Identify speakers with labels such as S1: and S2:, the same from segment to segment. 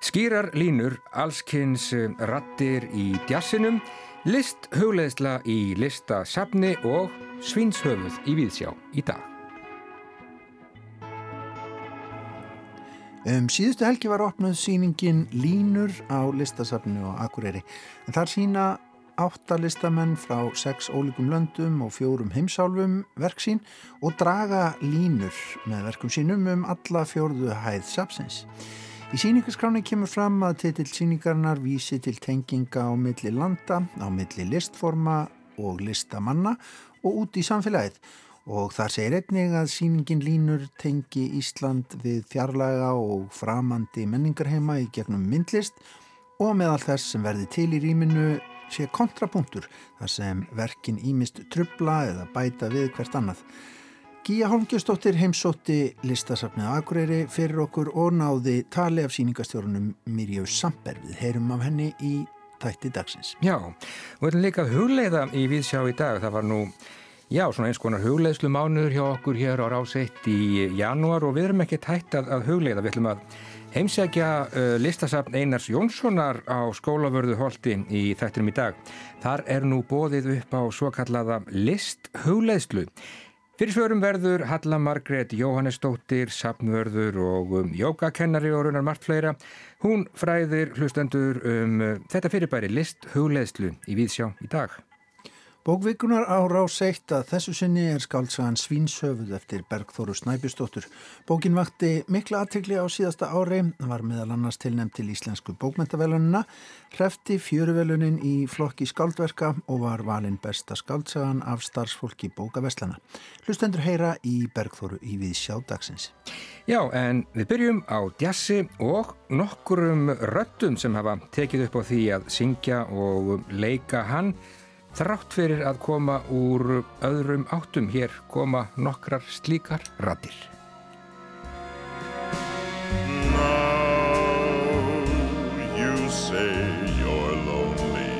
S1: Skýrar línur, allskynns eh, rattir í djassinum, list hugleðsla í listasafni og svinshöfuð í Víðsjá í dag.
S2: Um síðustu helgi var opnuð síningin Línur á listasafnu og Akureyri. En þar sína áttalistamenn frá sex ólíkum löndum og fjórum heimsálfum verksín og draga línur með verkum sínum um alla fjórðu hæð sapsins. Í síningaskráni kemur fram að titill síningarnar vísi til tenginga á milli landa, á milli listforma og listamanna og út í samfélagið og þar segir einnig að síningin línur tengi Ísland við fjarlaga og framandi menningarheima í gegnum myndlist og meðal þess sem verði til í rýminu sé kontrapunktur þar sem verkin ímist trubla eða bæta við hvert annað. Gíja Holmgjörnsdóttir heimsótti listasafnið Akureyri fyrir okkur og náði tali af síningastjórunum Mirjau Samper við heyrum af henni í tætti dagsins.
S1: Já, og við ætlum líka hugleiða í viðsjá í dag. Það var nú, já, svona eins konar hugleiðslu mánuður hjá okkur hér á ráseitt í janúar og við erum ekki tætt að, að hugleiða. Við ætlum að heimsækja uh, listasafn Einars Jónssonar á skólavörðu holdi í þættinum í dag. Þar er nú bóðið upp á svo kallaða listhugleiðslu. Fyrir svörum verður Halla Margrét Jóhannesdóttir, sapnvörður og um, jógakennari og raunar margt fleira. Hún fræðir hlustendur um uh, þetta fyrirbæri list hugleðslu í Víðsjá í dag.
S2: Bókvikunar á rás eitt að þessu sinni er skáltsagan Svínsöfuð eftir Bergþóru Snæbjörnsdóttur. Bókin vakti mikla aðtegli á síðasta ári, var meðal annars tilnæmt til Íslensku bókmentavelunina, hrefti fjöruvelunin í flokki skáldverka og var valin besta skáltsagan af starfsfólki bókaveslana. Hlustendur heyra í Bergþóru í við sjádagsins.
S1: Já, en við byrjum á djassi og nokkurum röttum sem hafa tekið upp á því að syngja og leika hann Þrátt fyrir að koma úr öðrum áttum hér koma nokkrar slíkar ratir.
S3: Now you say you're lonely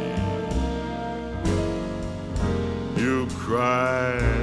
S3: You cry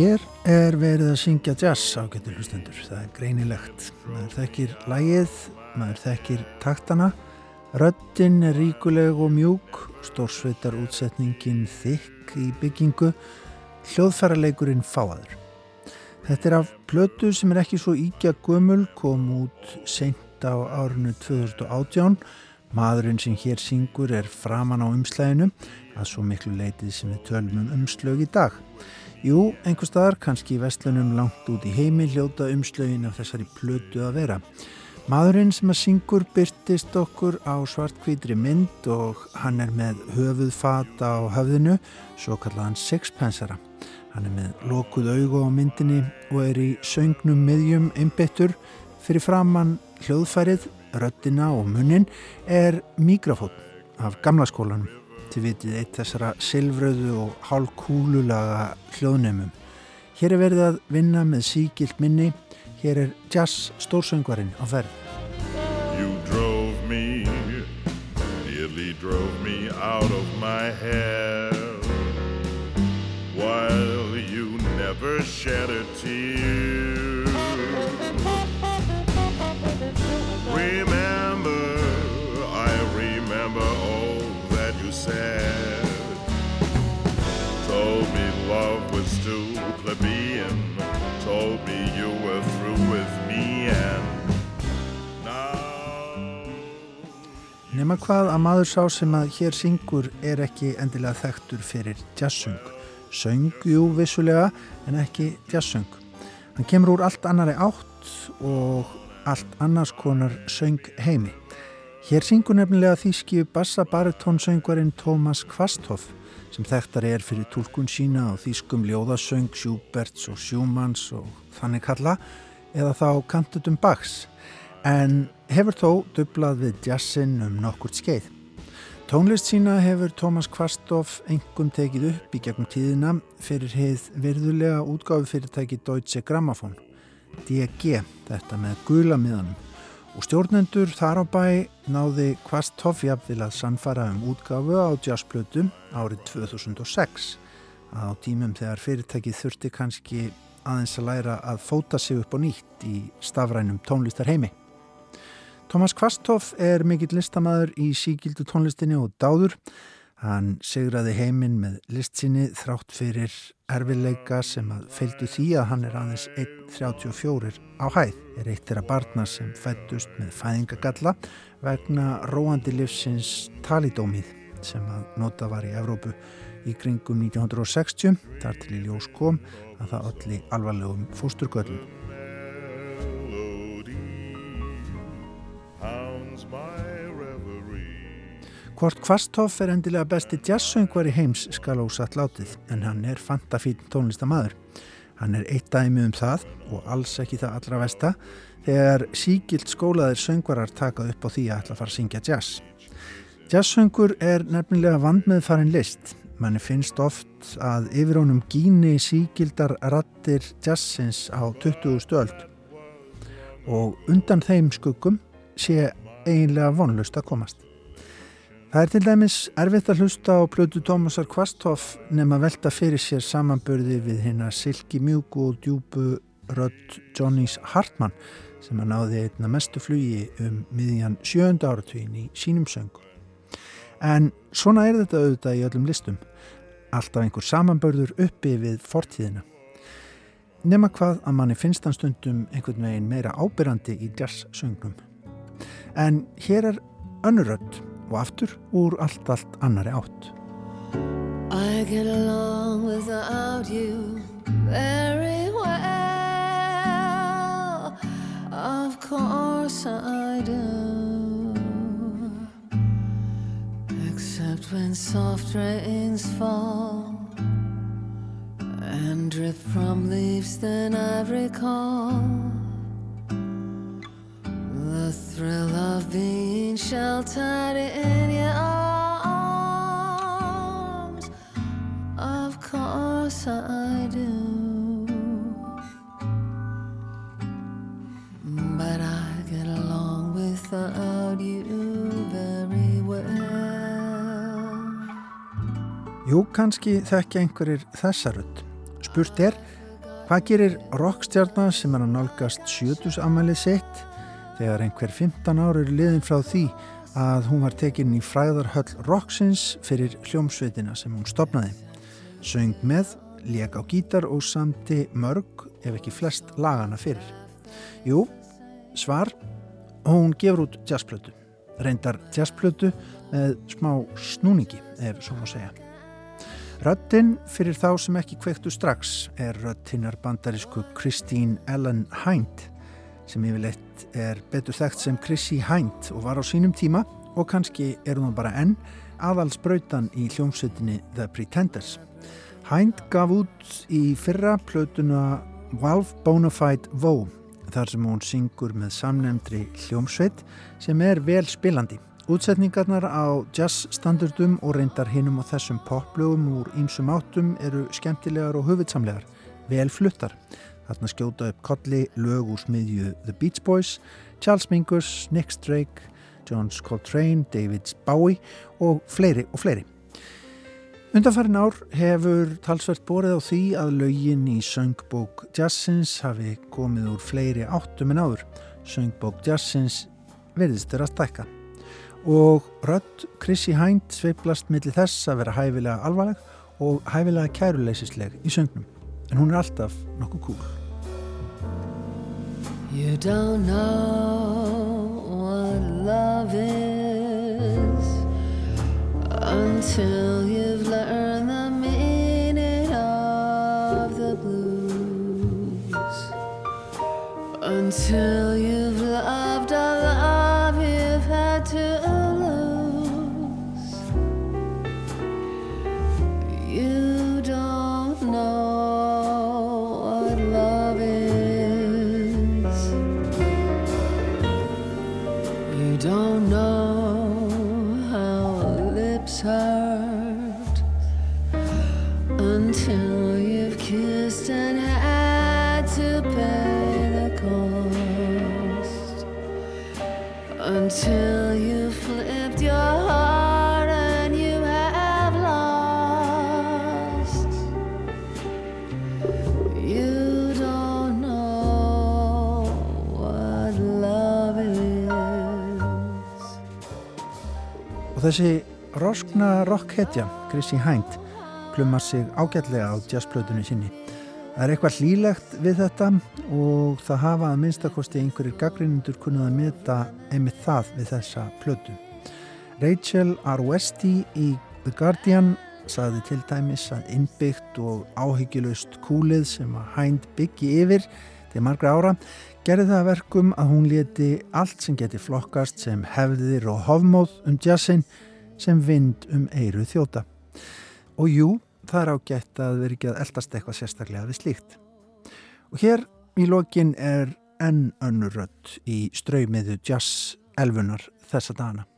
S2: Hér er verið að syngja jazz á getur hlustendur. Það er greinilegt. Maður þekkir lægið, maður þekkir taktana. Röddinn er ríkuleg og mjúk, stórsveitar útsetningin þykk í byggingu, hljóðfæraleikurinn fáaður. Þetta er af plötu sem er ekki svo íkja gömul, kom út seint á árinu 2018. Maðurinn sem hér syngur er framan á umslæginu, að svo miklu leitið sem við tölum um umslög í dag. Jú, einhver staðar, kannski í vestlunum langt út í heimi hljóta umslögin af þessari plötu að vera. Maðurinn sem að syngur byrtist okkur á svartkvítri mynd og hann er með höfuðfata á höfðinu, svo kallaðan sixpensara. Hann er með lokuð augu á myndinni og er í söngnum miðjum einbyttur fyrir framann hljóðfærið, röddina og munnin er mikrofón af gamla skólanum til vitið eitt þessara silfröðu og hálkúlulaga hljóðnemum. Hér er verið að vinna með síkilt minni, hér er jazz stórsöngvarinn á ferð.
S3: You drove me, nearly drove me out of my head. While you never shed a tear. Said. Told me love was too plebeian. Told me you were through with me and now.
S2: Nefna hvað að maður sá sem að hér syngur er ekki endilega þekktur fyrir jazzsöng. Söng, jú, vissulega, en ekki jazzsöng. Hann kemur úr allt annari átt og allt annars konar söng heimi. Hér syngur nefnilega þýski bassabaritónsöngvarinn Tómas Kvasthoff sem þekktar er fyrir tólkun sína á þýskum ljóðasöng Schuberts og Schumanns og þannig kalla eða þá kantutum Bachs en hefur þó dublað við jazzin um nokkurt skeið. Tónlist sína hefur Tómas Kvasthoff engum tekið upp í gegnum tíðina fyrir heið virðulega útgáfi fyrirtæki Deutsche Grammophon, DG, þetta með gula miðanum og stjórnendur þar á bæ náði Kvasthoff jafnvel að sannfara um útgáfu á jazzplötu árið 2006 á tímum þegar fyrirtækið þurfti kannski aðeins að læra að fóta sig upp á nýtt í stafrænum tónlistar heimi. Thomas Kvasthoff er mikill listamæður í síkildu tónlistinni og dáður Hann segraði heiminn með listsinni þrátt fyrir erfileika sem að feildu því að hann er aðeins 1.34 á hæð. Er eitt þeirra barna sem fættust með fæðingagalla vegna róandi livsins talidómið sem að nota var í Evrópu í kringum 1960. Þar til í ljós kom að það öllu alvarlegum fósturgöllum. Hvort Kvasthoff er endilega besti jazzsöngvar í heims skal ósatt látið en hann er fantafín tónlistamæður. Hann er eitt dæmi um það og alls ekki það allra vesta þegar síkilt skólaðir söngvarar takað upp á því að ætla að fara að syngja jazz. Jazzsöngur er nefnilega vandmeðfarin list. Manni finnst oft að yfir honum gíni síkildar rattir jazzins á 20. stöld og undan þeim skuggum sé eiginlega vonlust að komast. Það er til dæmis erfitt að hlusta á plötu Tómasar Kvasthoff nefn að velta fyrir sér samanbörði við hérna Silki Mjúku og djúbu rödd Johnnys Hartmann sem að náði einna mestu flugi um miðjan sjönda áratvín í sínum söngu. En svona er þetta auðvitað í öllum listum. Alltaf einhver samanbörður uppi við fortíðina. Nefna hvað að manni finnst hann stundum einhvern veginn meira ábyrrandi í jazz-söngnum. En hér er önnurödd og aftur úr allt, allt annari átt. I get along without you very well Of course I do Except when soft rains fall And drip from leaves then I recall The thrill of being sheltered in your arms. Of course I do. But I get along without you very well. Jú, kannski þekkja einhverjir þessaröld. Spurt er, hvað gerir rockstjarnar sem er að nálgast sjötusamælið sitt þegar einhver 15 ári er liðin frá því að hún var tekinni í fræðarhöll Roxins fyrir hljómsveitina sem hún stopnaði. Söng með, leik á gítar og samti mörg ef ekki flest lagana fyrir. Jú, svar, hún gefur út jazzplötu. Reyndar jazzplötu með smá snúningi, ef svo má segja. Röttin fyrir þá sem ekki kvektu strax er röttinnar bandarísku Christine Ellen Hind sem yfirleitt er betur þekkt sem Chrissy Hind og var á sínum tíma og kannski er hún bara enn aðalsbrautan í hljómsveitinni The Pretenders. Hind gaf út í fyrra plötuna Valve Bonafide Voe þar sem hún syngur með samnefndri hljómsveit sem er vel spilandi. Útsetningarnar á jazzstandardum og reyndar hinnum og þessum poplögum úr ýmsum áttum eru skemmtilegar og hufitsamlegar, vel fluttar. Þarna skjóta upp kolli lög úr smiðju The Beach Boys, Charles Mingus, Nick Drake, Johns Coltrane, David Bowie og fleiri og fleiri. Undanfærin ár hefur talsvert borið á því að lögin í söngbók Jazzins hafi komið úr fleiri áttum en áður. Söngbók Jazzins verðist er að stækka. Og rödd Chrissy Hind sveiplast millir þess að vera hæfilega alvarleg og hæfilega kæruleysisleg í söngnum. En hún er alltaf nokkuð kúl. You don't know what love is until you've learned the meaning of the blues.
S4: Until you've
S2: þessi roskna rockhetja, Chrissy Hind, plumar sig ágætlega á jazzplötunni sinni. Það er eitthvað hlýlegt við þetta og það hafa að minnstakosti einhverjir gaggrinundur kunnað að meta einmitt það við þessa plötu. Rachel Arwesti í The Guardian saði til dæmis að innbyggt og áhyggjulust kúlið sem að Hind byggi yfir til margra ára gerði það að verkum að hún leti allt sem geti flokkast sem hefðir og hofmóð um jazzin sem vind um eiru þjóta. Og jú, það er ágætt að vera ekki að eldast eitthvað sérstaklega við slíkt. Og hér í lokin er enn önnur rödd í ströymiðu jazz elfunar þessa dana.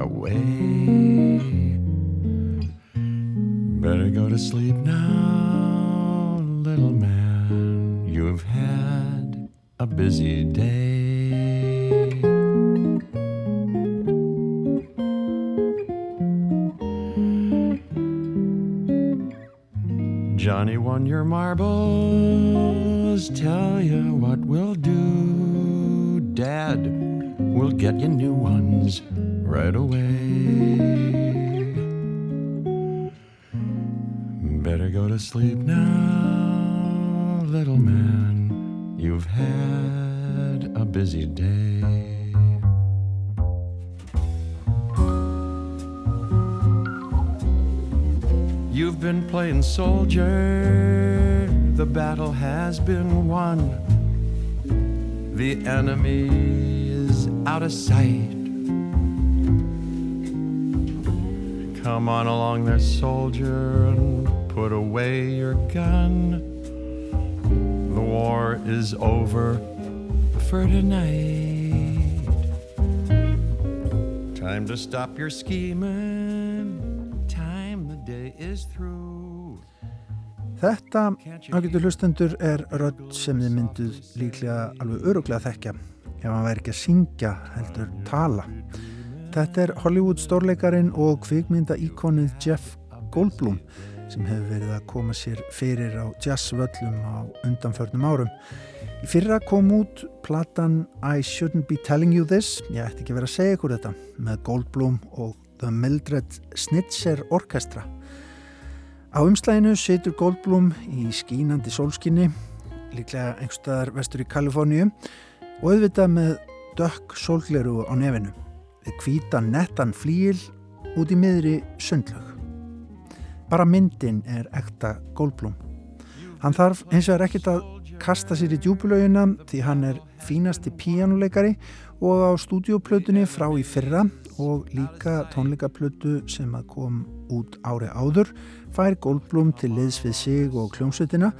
S5: Away. Better go to sleep now, little man. You've had a busy day. Johnny won your marbles. Soldier, the battle has been won. The enemy is out of sight. Come on along there, soldier, and put away your gun. The war is over for tonight. Time to stop your scheming. Time the day is through.
S2: Þetta, ágættu hlustendur, er rödd sem þið mynduð líklega alveg öruglega þekkja ef hann væri ekki að syngja heldur tala. Þetta er Hollywood stórleikarin og kvikmynda íkonið Jeff Goldblum sem hefur verið að koma sér fyrir á jazzvöllum á undanförnum árum. Í fyrra kom út platan I Shouldn't Be Telling You This, ég ætti ekki verið að segja ykkur þetta, með Goldblum og The Mildred Snitzer Orkestra. Á umslæginu situr Goldblum í skínandi sólskinni, líklega einhverstaðar vestur í Kaliforníu og auðvitað með dökk sólgleru á nefinu við hvíta nettan flíil út í miðri sundlög. Bara myndin er ekta Goldblum. Hann þarf eins og er ekkert að kasta sér í djúbulögina því hann er fínasti píjánuleikari og á stúdíoplötunni frá í fyrra og líka tónleikaplötu sem að kom út ári áður fær Goldblum til liðs við sig og kljómsveitina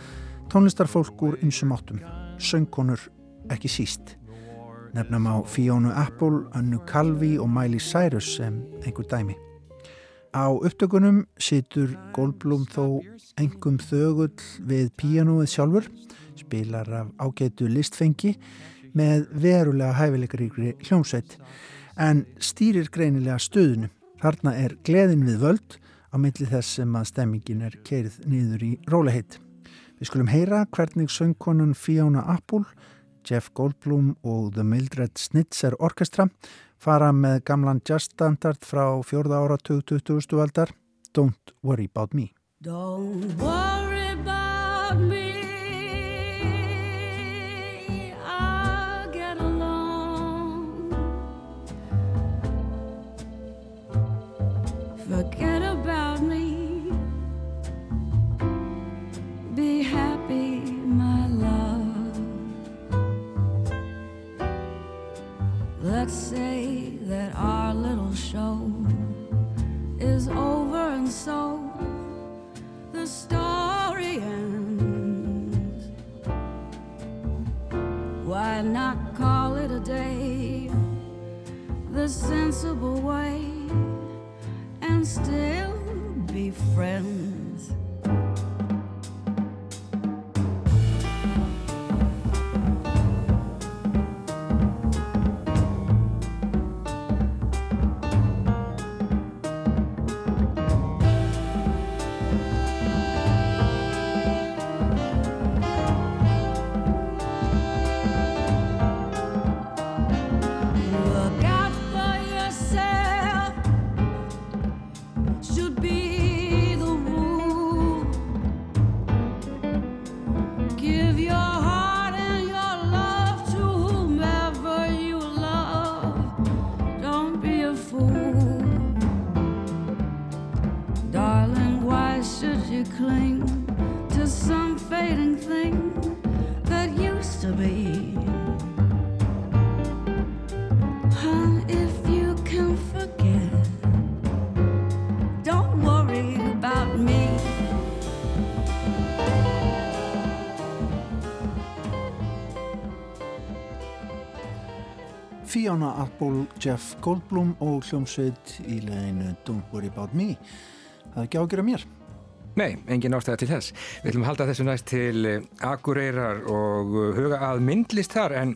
S2: tónlistarfólk úr ymsum áttum, söngkonur ekki síst. Nefnum á Fiona Apple, Önnu Calvi og Miley Cyrus sem einhver dæmi. Á upptökunum situr Goldblum þó engum þögull við píanóið sjálfur, spilar af ágætu listfengi með verulega hæfileikaríkri hljómsveit, en stýrir greinilega stöðunu. Þarna er gleðin við völd á milli þess sem að stemmingin er keirð niður í rólehitt. Við skulum heyra hvernig söngkonan Fiona Apple Jeff Goldblum og The Mildred Snitzer Orchestra fara með gamlan jazzstandard frá fjórða ára 2020. aldar Don't Worry About Me.
S6: Don't worry about me. Show is over and so the story ends. Why not call it a day the sensible way and still be friends? Should you cling to some fading thing that used to be? Huh, if you can forget, don't worry about me.
S2: Fiona Apple, Jeff Goldblum og hljómsveit í leginu Don't Worry About Me. Það er ekki ágjör að mér.
S1: Nei, engin ástæða til þess. Við ætlum að halda þessu næst til eh, Akureyrar og eh, huga að myndlist þar en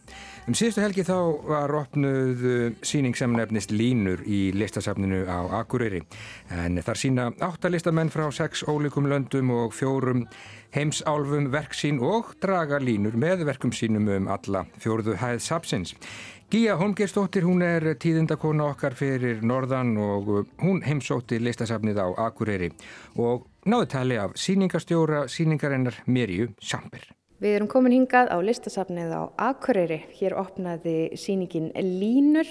S1: um síðustu helgi þá var opnuð eh, sýning sem nefnist Línur í listasafninu á Akureyri. En þar sína áttalistamenn frá sex ólíkum löndum og fjórum heimsálfum verksín og draga línur með verkum sínum um alla fjórðu hæð sapsins. Gíja Holmgeistóttir, hún er tíðindakona okkar fyrir Norðan og hún heimsótti listasafnið á Akureyri og náðu tali af síningastjóra síningarinnar Mirju Samper.
S7: Við erum komin hingað á listasafnið á Akureyri. Hér opnaði síningin Línur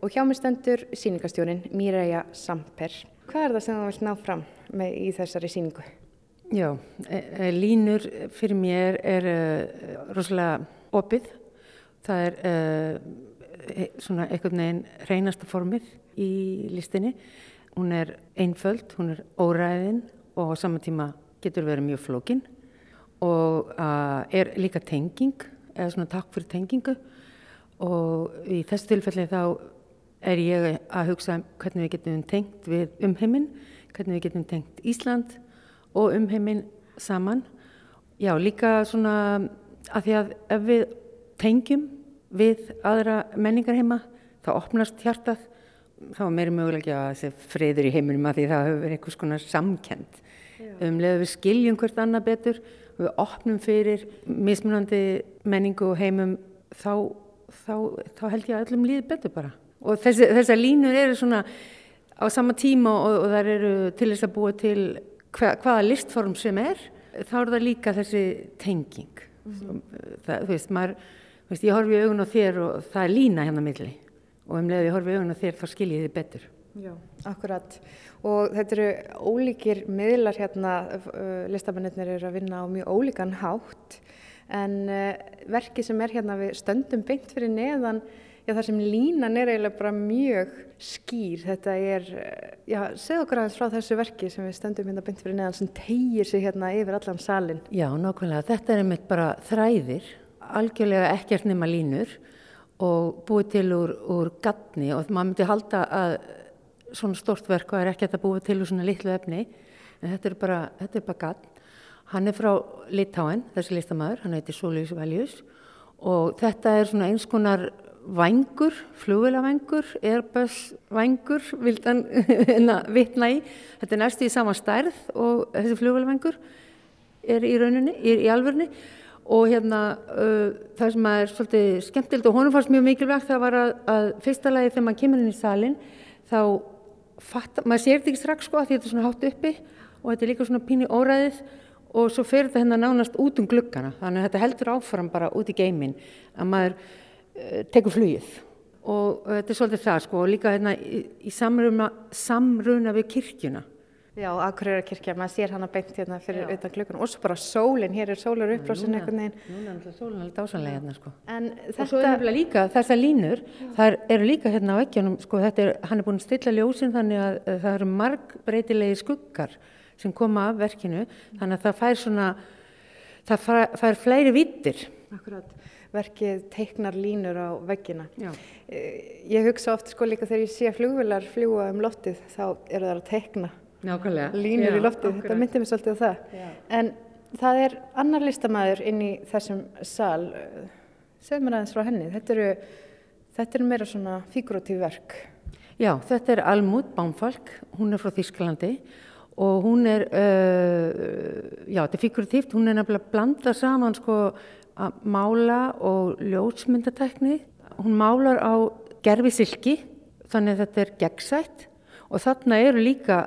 S7: og hjá mig stendur síningastjórin Míræja Samper. Hvað er það sem þú vilt ná fram með í þessari síningu?
S8: Já, e, e, línur fyrir mér er e, rosalega opið. Það er e, svona einhvern veginn reynasta formið í listinni. Hún er einföld, hún er óræðin og á sama tíma getur verið mjög flókin og a, er líka tenging, eða svona takk fyrir tengingu og í þessu tilfelli þá er ég að hugsa um hvernig við getum tengt við umheiminn, hvernig við getum tengt Ísland og umheiminn saman. Já, líka svona að því að ef við tengjum við aðra menningar heima, þá opnast hjartað, þá er meiri mögulega að þessi friður í heiminum að því það hefur verið einhvers konar samkend. Um leið að við skiljum hvert annað betur, við opnum fyrir mismunandi menningu og heimum, þá, þá, þá held ég að öllum líði betur bara. Og þessi, þessar línur eru svona á sama tíma og, og þar eru til þess að búa til hva, hvaða listform sem er, þá er það líka þessi tenging. Það, þú veist, maður, veist, ég horfi augun á þér og það er lína hérna milli og um leið ég horfi augun á þér þá skil ég þið betur.
S7: Já, akkurat. Og þetta eru ólíkir miðlar hérna, uh, listamennir eru að vinna á mjög ólíkan hátt en uh, verki sem er hérna við stöndum beint fyrir neðan, já þar sem línan er eiginlega bara mjög skýr. Þetta er, uh, já, segð okkur aðeins frá þessu verki sem við stöndum hérna beint fyrir neðan sem tegir sig hérna yfir allan salin.
S8: Já, nákvæmlega. Þetta er einmitt bara þræðir, algjörlega ekkert nema línur og búið til úr, úr gatni og maður myndi halda að svona stort verk og er ekki að búið til úr svona litlu efni en þetta er bara, þetta er bara gatn. Hann er frá Litáen, þessi listamæður, hann heitir Solius Valius og þetta er svona eins konar vængur, flugvélavengur, Airbus vængur, vildan vitna í. Þetta er næstu í sama stærð og þessi flugvélavengur er í rauninni, er í alvörni og hérna uh, það sem er svolítið skemmtilegt og honum fannst mjög mikilvægt það var að, að fyrsta lagi þegar maður kemur inn í salin þá fatta, maður sér þetta ekki strax sko að þetta er svona hátt uppi og þetta er líka svona pínu óræðið og svo fer þetta hérna nánast út um gluggana. Þannig að þetta heldur áfram bara út í geimin að maður uh, tekur flugið. Og uh, þetta er svolítið það sko og líka hérna í, í samruna, samruna við kirkjuna
S7: Já, Akureyra kirkja, maður sér hana beint hérna fyrir utan glukkan og svo bara sólinn, hér er sólar upprásin einhvern veginn.
S8: Núna er alltaf sólinn alveg dásanlega hérna sko
S7: En
S8: Og svo er
S7: þetta,
S8: nefnilega líka þessar línur, það eru líka hérna á veggjónum, sko þetta er, hann er búin að stilla ljósin þannig að það eru margbreytilegi skuggar sem koma af verkinu, þannig að það fær svona, það fær, fær fleiri vittir.
S7: akkurat, verkið teiknar línur á veggina.
S8: Já.
S7: Eh, Ég hugsa oft sko líka þegar ég sé flugvilar fljúa um loftið, þá eru það að teikna
S8: Nákvæmlega.
S7: línur í loftið, þetta myndi mér svolítið á það.
S8: Já.
S7: En það er annar listamæður inn í þessum sal, segð mér aðeins frá henni, þetta eru, þetta eru meira svona figuratív verk.
S8: Já, þetta er Almut Bánfalk, hún er frá Þýskalandi og hún er, uh, já, þetta er figuratíft, hún er nefnilega að blanda saman sko að mála og ljósmyndatekni. Hún málar á gerfi silki, þannig að þetta er gegnsætt og þarna eru líka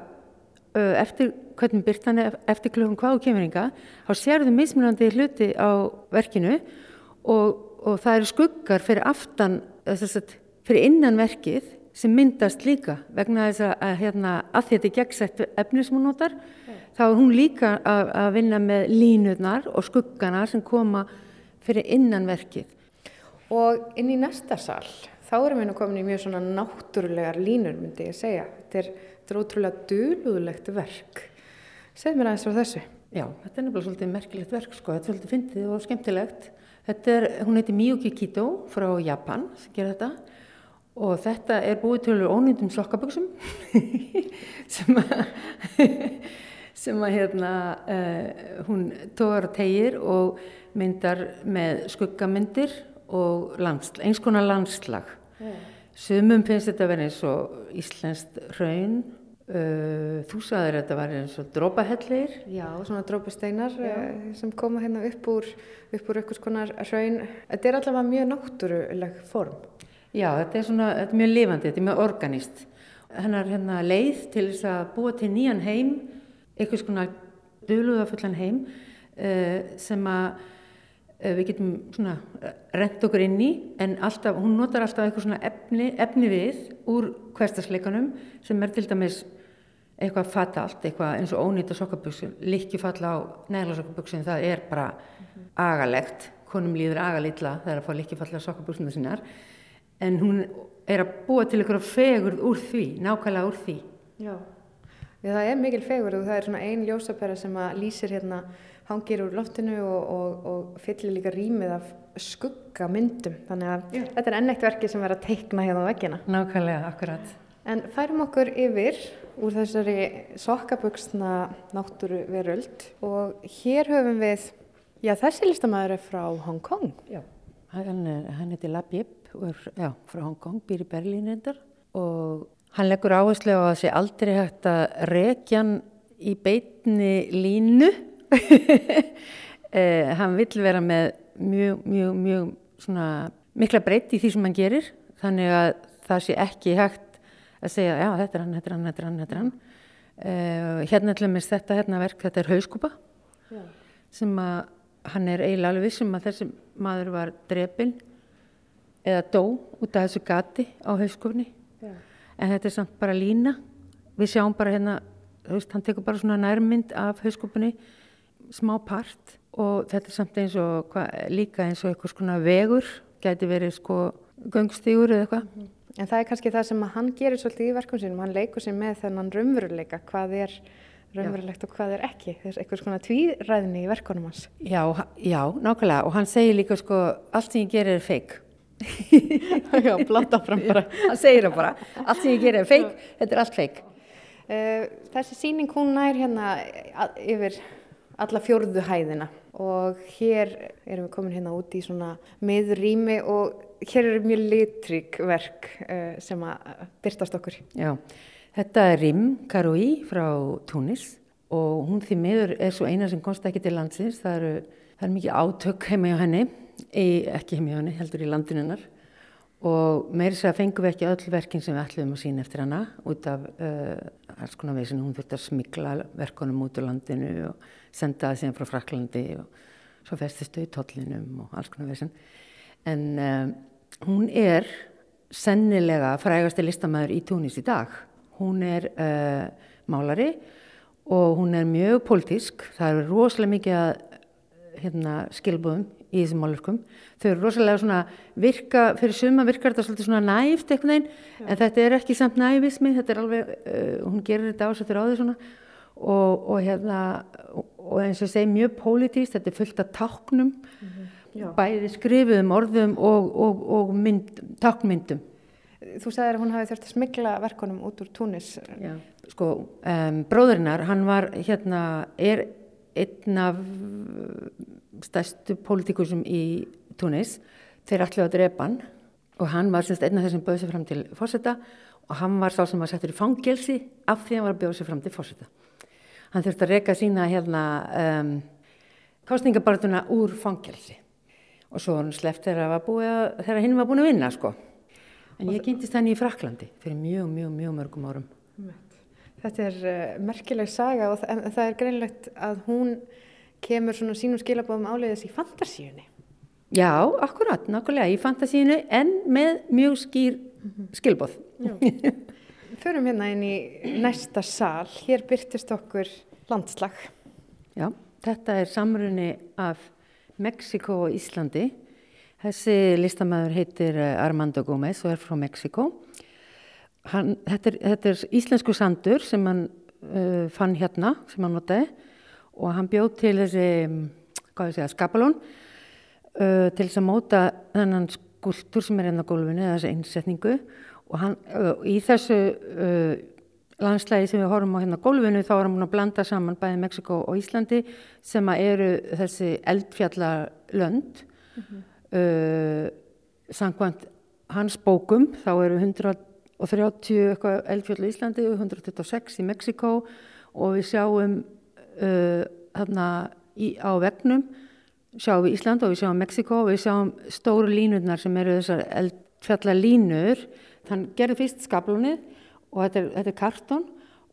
S8: eftir hvernig byrtan er eftir klukkan hvað og kemurninga, þá sérðu mismunandi hluti á verkinu og, og það eru skuggar fyrir aftan, þess að fyrir innan verkið sem myndast líka vegna þess að, hérna, að þetta er gegnsætt efni sem hún notar, þá er hún líka að, að vinna með línurnar og skuggana sem koma fyrir innan verkið.
S7: Og inn í næsta sal, þá erum við nú komin í mjög svona náttúrulegar línur, myndi ég segja. Þetta er, þetta er ótrúlega dulúðlegt verk. Segð mér aðeins frá þessu.
S8: Já, þetta er nefnilega svolítið merkilegt verk sko, þetta er svolítið fyndið og skemmtilegt. Þetta er, hún heiti Miyuki Kito frá Japan sem gerir þetta og þetta er búið til ónýndum sokkaböksum sem að, sem að hérna, uh, hún tógar og tegir og myndar með skuggamyndir og landsl, eins konar landslag. Sumum finnst þetta að vera eins og íslenskt raun, uh, þú sagðir að þetta var eins og drópahellir.
S7: Já, svona drópusteinar uh, sem koma hérna upp úr, upp úr einhvers konar raun. Þetta er allavega mjög náttúruleg form.
S8: Já, þetta er svona, þetta er mjög lifandi, þetta er mjög organist. Hennar hérna leið til þess að búa til nýjan heim, einhvers konar döluðafullan heim uh, sem að við getum svona rent okkur inn í en alltaf, hún notar alltaf eitthvað svona efni, efni við úr hverstasleikanum sem er til dæmis eitthvað fatalt, eitthvað eins og ónýta sokkaböksun, likkjufalla á neglasokkaböksun, það er bara agalegt, konum líður agalítla þegar að fá likkjufalla sokkaböksuna sínar en hún er að búa til einhverja fegurð úr því, nákvæmlega úr því.
S7: Já. Já, það er mikil fegur og það er svona ein ljósapera sem að lýsir hérna hangir úr loftinu og, og, og fyllir líka rýmið af skuggamyndum. Þannig að
S8: Já.
S7: þetta er enn eitt verki sem er að teikna hérna á veggina.
S8: Nákvæmlega, akkurat.
S7: En færum okkur yfir úr þessari sokkabuxna náttúru veröld og hér höfum við, já þessi listamæður er frá Hong Kong.
S8: Já. Hann, hann heiti Labib og er já, frá Hong Kong, býr í Berlín reyndar og hann leggur áherslu á að það sé aldrei hægt að rekja hann í beitni línu. eh, hann vill vera með mjög, mjög, mjög svona mikla breytt í því sem hann gerir þannig að það sé ekki hægt að segja já þetta er hann, þetta er hann, þetta er hann, þetta er hann. Eh, hérna til dæmis þetta hérna verk, þetta er hauskúpa sem að hann er eiginlega alveg vissum að þessi maður var drepinn eða dó út af þessu gati á hauskofni en þetta er samt bara lína. Við sjáum bara hérna þú veist, hann tekur bara svona nærmynd af hauskopunni smá part. Og þetta er samt eins og hva, líka eins og eitthvað svona vegur gæti verið sko göngstígur eða eitthvað
S7: En það er kannski það sem hann gerir svolítið í verkum sínum, hann leikur sér með þennan raunveruleika, hvað er raunverulegt og hvað er ekki, þess eitthvað svona tvíræðni í verkunum hans.
S8: já, já, nákvæmlega. Og hann segir líka sko allt sem ég gerir er feik
S7: Já, blátt áfram bara.
S8: hann segir það bara, allt sem ég gerir er feik þetta er allt feik
S7: Uh, þessi síning hún nær hérna yfir alla fjórðu hæðina. Og hér erum við komin hérna út í svona miðrými og hér eru mjög litrík verk uh, sem að byrtast okkur.
S8: Já, þetta er Rim Karoui frá Túnis og hún því miður er svo eina sem komst ekki til landsins. Það eru það er mikið átök heima hjá henni, ekki heima hjá henni, heldur í landinu hennar og meiri sér að fengum við ekki öll verkin sem við ætlum að sína eftir hana út af uh, alls konar veginn, hún þurfti að smikla verkunum út úr landinu og senda það síðan frá Fraklandi og svo festistu í tollinum og alls konar veginn. En um, hún er sennilega frægasti listamæður í Túnis í dag. Hún er uh, málari og hún er mjög pólitísk. Það eru rosalega mikið að hérna, skilbúðum í þessum málurkum. Þau eru rosalega svona virka, fyrir suma virkar þetta svolítið svona næft eitthvað einn, en þetta er ekki samt næfismi, þetta er alveg, uh, hún gerir þetta ásættur á því svona og, og hérna, og eins og segi mjög pólitíst, þetta er fullt af táknum, bæði skrifuðum orðum og, og, og mynd, táknmyndum.
S7: Þú sagðir að hún hafi þurft að smigla verkunum út úr Túnis.
S8: Já. Sko, um, bróðurinnar, hann var hérna, er einn af stærstu pólitíkusum í Túnis. Þeir ætlu að drepa hann og hann var semst einn af þessum bauð sér fram til fósetta og hann var sá sem var settur í fangelsi af því hann var að bjóða sér fram til fósetta. Hann þurfti að reyka sína hérna um, kostningabartuna úr fangelsi og svo var hann sleppt þegar, þegar hinn var búin að vinna sko. En ég kynntist henni í Fraklandi fyrir mjög, mjög, mjög mörgum árum.
S7: Þetta er uh, merkileg saga og það, það er greinlegt að hún kemur svona sínum skilabóðum áleiðis í fantasíunni.
S8: Já, akkurat, nákvæmlega í fantasíunu en með mjög skýr skilbóð.
S7: Förum hérna inn í næsta sal. Hér byrtist okkur landslag.
S8: Já, þetta er samrunni af Mexiko og Íslandi. Þessi listamæður heitir Armando Gómez og er frá Mexiko. Hann, þetta, er, þetta er íslensku sandur sem hann uh, fann hérna, sem hann notaði og hann bjóð til þessi, hvað ég segja, skapalón uh, til þess að móta þennan skuldur sem er hérna á gólfinu, þessi einsetningu og hann, uh, í þessu landslægi sem við horfum á hérna gólfinu þá er hann búin að blanda saman bæði Mexiko og Íslandi sem eru þessi eldfjallalönd mm -hmm. samkvæmt hans bókum þá eru 130 eitthvað eldfjall í Íslandi og 126 í Mexiko og við sjáum uh, þarna í, á vegnum sjáum við Ísland og við sjáum Mexiko og við sjáum stóru línurnar sem eru þessar eldfjallalínur þann gerði fyrst skablunið og þetta er, þetta er kartón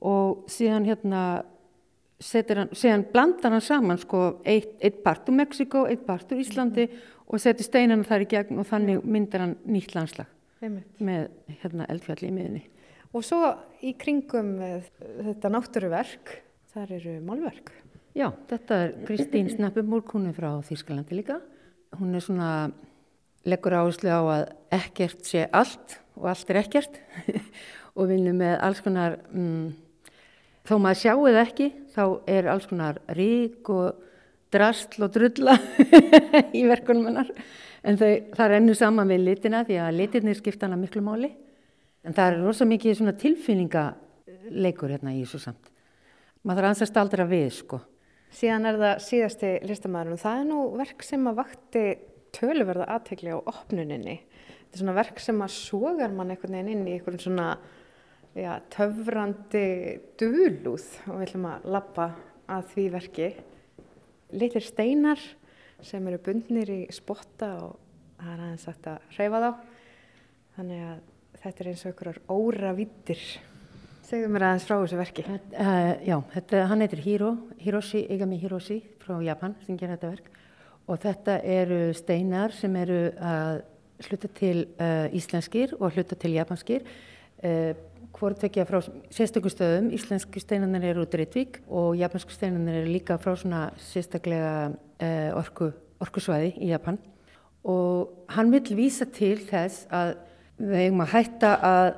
S8: og síðan hérna hann, síðan blandar hann saman sko eitt, eitt part úr Mexiko, eitt part úr Íslandi mm -hmm. og setur steinana þar í gegn og þannig myndar hann nýtt landslag
S7: Einmitt.
S8: með hérna eldfjalli í miðunni.
S7: Og svo í kringum þetta náttúruverk, þar eru málverk.
S8: Já, þetta er Kristín Snappumúrk, hún er frá Þýskalandi líka. Hún er svona, leggur áherslu á að ekkert sé allt og allt er ekkert og vinnum með alls konar, mm, þó maður sjáu það ekki, þá er alls konar rík og drastl og drulla í verkunum hennar. En þau, það rennur saman við litina því að litirnir skipta hana miklu máli. En það er rosa mikið tilfinningaleikur hérna í þessu samt. Maður þarf ansast aldrei að við, sko.
S7: Síðan er það síðasti listamæðurinn og það er nú verk sem að vakti töluverða aðtegli á opnuninni. Þetta er svona verk sem að sogar mann einhvern veginn inn í einhvern svona já, töfrandi dölúð og við ætlum að lappa að því verki. Litir steinar sem eru bundnir í spotta og það er aðeins sagt að hreyfa þá. Þannig að þetta er eins og einhverjar óra vittir. Segðu mér aðeins frá þessu verki.
S8: Uh, já, þetta, hann heitir Hiro, Hiroshi, Igami Hiroshi frá Japan sem gerir þetta verk og þetta eru steinar sem eru að hluta til uh, íslenskir og hluta til japanskir. Hvort vekja frá sérstökum stöðum, íslenski steinarnir eru út Ritvík og japansku steinarnir eru líka frá svona sérstaklega orku, orkusvæði í Japan. Og hann vil vísa til þess að við hefum að hætta að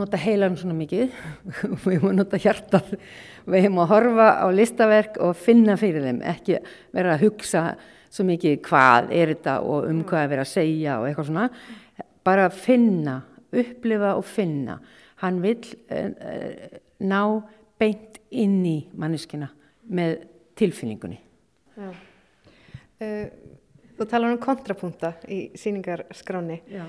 S8: nota heilan svona mikið. Við hefum að nota hjartað. Við hefum að horfa á listaverk og finna fyrir þeim, ekki vera að hugsa svo mikið hvað er þetta og um hvað er verið að segja og eitthvað svona. Bara finna, upplifa og finna hann vil uh, ná beint inn í manneskina með tilfinningunni
S7: Já. Uh, þú talar um kontrapunta í síningarskráni
S8: Já.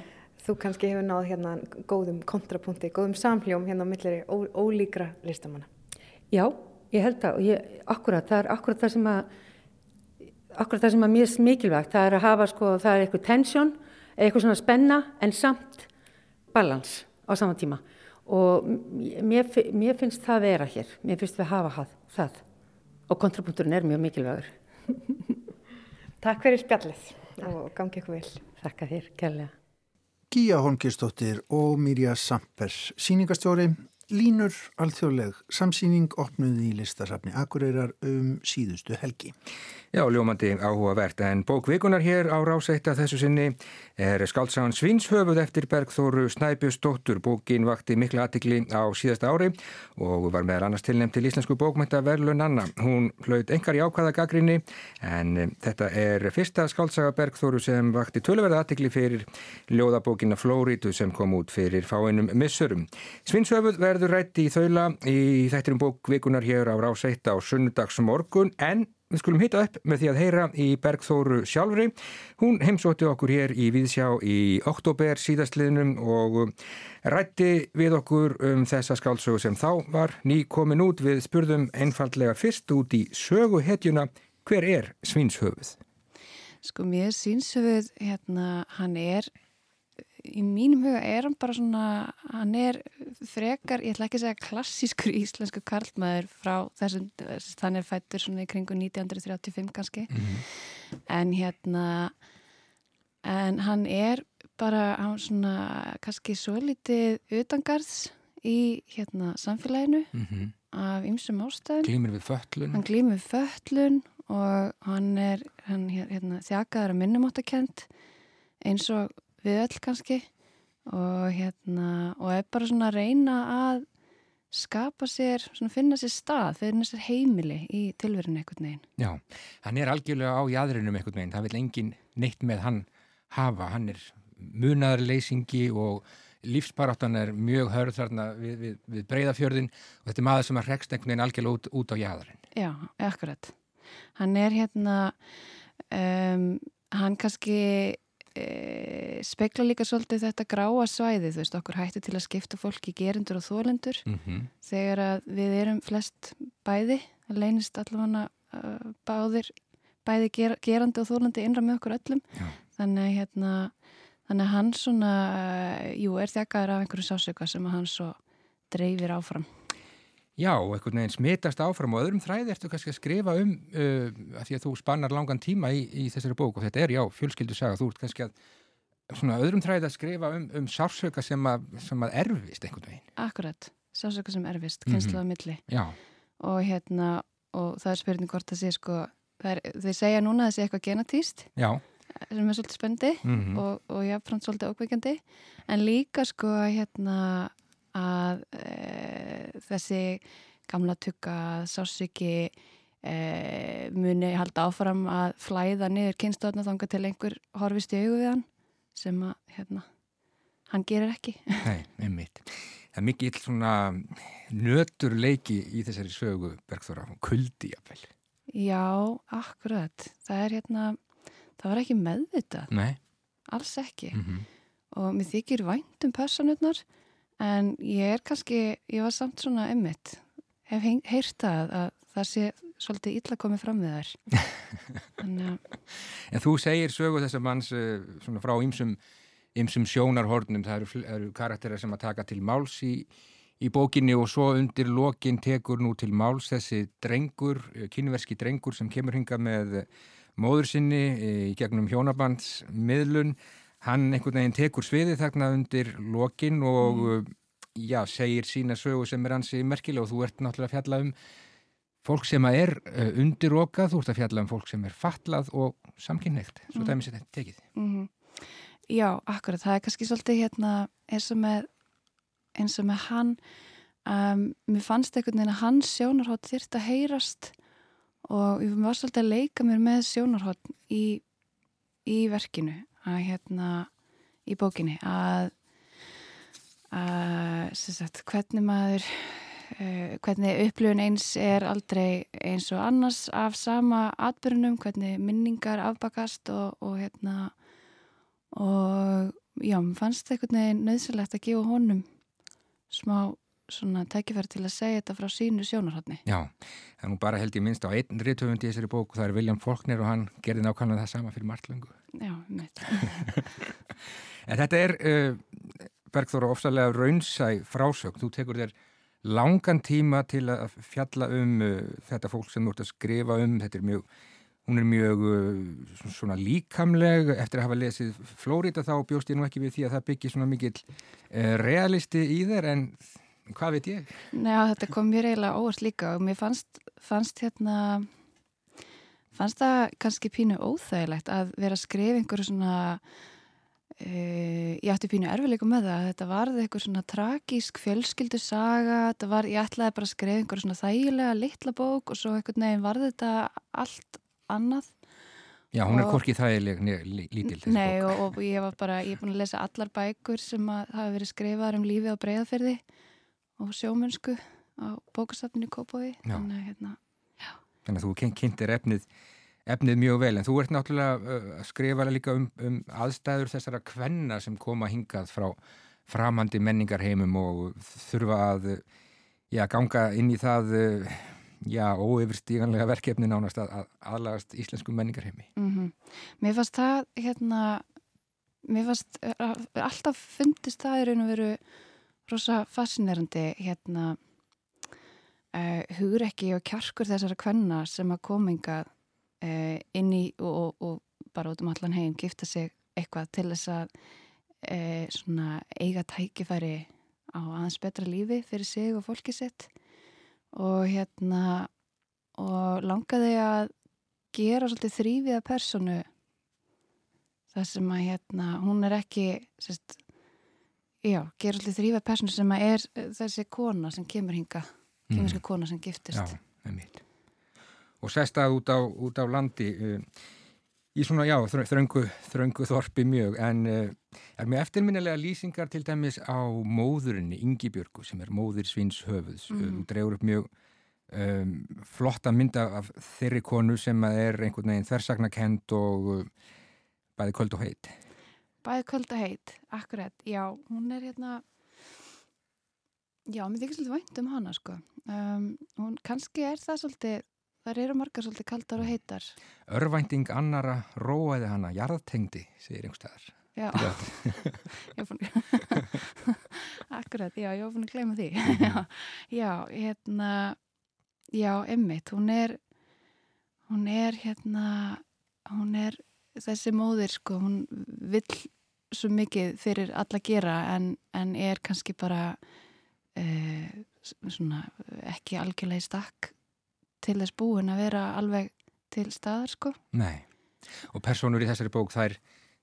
S7: þú kannski hefur náð hérna góðum kontrapunkti, góðum samhljóm hérna á millir ó, ólíkra listamanna
S8: Já, ég held að ég, akkurat, það er akkurat það sem að akkurat það sem er mjög mikilvægt, það er að hafa sko, það er eitthvað tensjón, eitthvað svona spenna en samt balans á saman tíma og mér, mér finnst það vera hér, mér finnst við hafa haf- það og kontrapunkturinn er mjög mikilvægur.
S7: Takk fyrir spjallið og gangi ykkur vel.
S8: Þakka þér, kærlega.
S2: Gíja Holmgistóttir og Mirja Samper, síningastjóri, línur alþjóðleg samsýning opnuði í listasafni Akureyrar um síðustu helgi.
S1: Já, ljómandi áhugavert, en bókvikunar hér á ráseitta þessu sinni er skaldsagan Svinshöfuð eftir Bergþóru Snæbjörnsdóttur. Bókin vakti mikla aðtikli á síðasta ári og var meðal annars tilnæmt til Íslensku bókmynda verðlun Anna. Hún hlaut engar jákvæða gaggrinni, en eh, þetta er fyrsta skaldsaga Bergþóru sem vakti töluverða aðtikli fyrir ljóðabókina Flóritu sem kom út fyrir fáinum missurum. Svinshöfuð verður rætt í þaula í þættirum bókvikunar hér á ráseitta á sunnudags morgun, en Við skulum hitta upp með því að heyra í Bergþóru sjálfri. Hún heimsótti okkur hér í Víðsjá í oktober síðastliðnum og rætti við okkur um þessa skálsögu sem þá var ný komin út. Við spurðum einfallega fyrst út í söguhetjuna hver er Svinshöfuð?
S9: Sko mér sínsöfuð, hérna, hann er, í mínum huga er hann bara svona, hann er frekar, ég ætla ekki að segja klassískur íslensku karlmaður frá þessum, hann er fættur svona í kringu 1935 kannski, en hérna, en hann er bara, hann svona, kannski svo litið utangarðs í hérna samfélaginu
S1: Mm -hmm.
S9: af ymsum ástæðum.
S1: Glýmir við föllun.
S9: Hann glýmur föllun og hann er hann, hérna, þjakaður að minnumáttakent eins og við öll kannski og, hérna, og er bara svona að reyna að skapa sér, svona finna sér stað, finna sér heimili í tilverinu einhvern veginn.
S1: Já, hann er algjörlega á jæðrinum einhvern veginn. Það vil engin neitt með hann hafa. Hann er munaðarleysingi og lífsbaráttan er mjög hörð þarna við, við, við breyðafjörðin og þetta er maður sem að rekst einhvern veginn algjörlega út, út á jæðrin.
S9: Já, akkurat. Hann er hérna, um, hann kannski e, spekla líka svolítið þetta gráa svæði, þú veist, okkur hætti til að skipta fólk í gerindur og þólendur
S1: Mm -hmm.
S9: þegar að við erum flest bæði, það leynist allavega uh, báðir, bæði ger, gerandi og þólandi innra með okkur öllum
S1: Já.
S9: þannig að hérna þannig að hann svona, uh, jú, er þjakaður af einhverju sásöka sem að hann svo dreifir áfram.
S1: Já, einhvern veginn smitast áfram og öðrum þræði ertu kannski að skrifa um uh, að því að þú spannar langan tíma í, í þessari bók og þetta er já, fjölskyldu saga, þú ert kannski að svona öðrum þræði að skrifa um, um sársöka sem að, sem að erfist einhvern veginn.
S9: Akkurat, sásöka sem erfist,
S1: Mhm.
S9: kynslu á milli.
S1: Já,
S9: og hérna, og það er spurning hvort það sé sko, þeir segja núna að það sé eitthvað genatíst
S1: já,
S9: sem er svolítið spendi
S1: mm
S9: og, og jáfnframt svolítið ókveikjandi en líka sko hérna að e, þessi gamla tugga sásiki e, muni halda áfram að flæða niður kynstóðna þanga til einhver horfist í augu við hann sem að hérna hann gerir ekki.
S1: nei, einmitt. Það er mikið svona nötur leiki í þessari sögu Bergþóra, kuldi jafnvel.
S9: Já, akkurat. Það er hérna, það var ekki meðvitað,
S1: Nei.
S9: alls ekki.
S1: Mm -hmm.
S9: og mér þykir vænt um personurnar en ég er kannski, ég var samt svona emmitt, hef heng- heyrt það að það sé svolítið illa komið fram við þær
S1: En þú segir sögu þess að manns uh, svona frá ýmsum, ýmsum sjónarhornum, það eru, eru karakterar sem að taka til máls í, í bókinni og svo undir lokin tekur nú til máls þessi drengur, eh, kynverski drengur sem kemur hinga með eh, móður sinni eh, í gegnum hjónabandsmiðlun. Hann einhvern veginn tekur sviði þarna undir lokin og mm. já, segir sína sögu sem er hansi merkilega og þú ert náttúrulega að fjalla um fólk sem er uh, undirokað, þú ert að fjalla um fólk sem er fatlað og samkynneitt, svo
S9: Mm.
S1: dæmis þetta tekið.
S9: mm já, akkurat, það er kannski svolítið hérna eins og með eins og með hann um, mér fannst einhvern veginn að hans sjónarhótt þyrft að heyrast og ég var svolítið að leika mér með sjónarhótt í, í verkinu að hérna í bókinni að, að sagt, hvernig maður uh, hvernig upplifun eins er aldrei eins og annars af sama atbyrjunum, hvernig minningar afbakast og, og hérna og já, mér fannst einhvern veginn nöðsilegt að gefa honum smá svona tækifæri til að segja þetta frá sínu sjónarhóttni.
S1: Já, það er nú bara held ég minnst á einn rithöfund í þessari bók og það er William Faulkner og hann gerði nákvæmlega það sama fyrir marglöngu.
S9: Já, mitt.
S1: En þetta er, uh, Bergþóra, ofsalega raunsæ frásögn. Þú tekur þér langan tíma til að fjalla um uh, þetta fólk sem þú ert að skrifa um. Þetta er mjög, hún er mjög uh, svona líkamleg. Eftir að hafa lesið Flórida þá bjóst ég nú ekki við því að það byggir svona mikill realisti í þér en hvað veit ég?
S9: Nei, þetta kom mér eiginlega óvart líka og mér fannst, fannst hérna fannst það kannski pínu óþægilegt að vera að skrifa einhverju svona uh, ég átti pínu erfileikum með það þetta varði eitthvað svona tragísk fjölskyldu saga, þetta var, ég ætlaði bara að skrifa einhverju svona þægilega litla bók og svo einhvern veginn varði þetta allt annað.
S1: Já, hún er hvorki þægileg né lí- lítil þessi
S9: Nei og, og ég var bara, ég er búin að lesa allar bækur sem hafa verið skrifaðar um lífið á breyðaferði og sjómönsku á bókastafninu
S1: Já.
S9: þannig að hérna,
S1: Þannig að þú kyn- kynntir efnið, efnið mjög vel en þú ert náttúrulega að skrifa líka um, um aðstæður þessara kvenna sem koma hingað frá framandi menningarheimum og þurfa að já, ganga inn í það já, óyfirstíganlega verkefni nánast að, að aðlagast íslensku menningarheimi.
S9: mm mér fannst það hérna mér fannst alltaf fundist það í raun og veru rosa fascinerandi hérna uh, hugrekki og kjarkur þessara kvenna sem að kominga uh, inn í og, og, og bara út um allan heim gifta sig eitthvað til þess að uh, eiga tækifæri á aðeins betra lífi fyrir sig og fólki sitt. Og hérna og langaði að gera svolítið þrýviða personu það sem að hérna, hún er ekki sérst, já, gera svolítið þrýviða personu sem að er eh, þessi kona sem kemur hinga kemurska kona sem giftist
S1: Já, með mitt. Og sest að út á, út á landi uh, í svona, já, þrö- þröngu, þröngu þorpi mjög, en uh, er með eftirminnilega lýsingar til dæmis á móðurinni, Ingibjörgu, sem er móðir svins höfuðs. Mm. Þú dregur upp mjög um, flotta mynda af þeirri konu sem er einhvern veginn þversagnakend og uh, bæði köld og heit.
S9: Bæði kvöld og heit, akkurat, já, hún er hérna já, mér þykir svolítið vænt um hana sko um, hún kannski er það svolítið þar eru margar svolítið kaldar og heitar
S1: Örvænting annara róaði hana, jarðtengdi, segir einhverstaðar.
S9: já,
S1: Já.
S9: fann akkurat, já, ég var búin að gleyma því já, já, hérna já, emmitt, hún er hún er hérna hún er þessi móðir sko, hún vill svo mikið fyrir alla gera en, en er kannski bara svona ekki algjörlega í stakk til þess búin að vera alveg til staðar sko.
S1: Nei, og personur í þessari bók þær,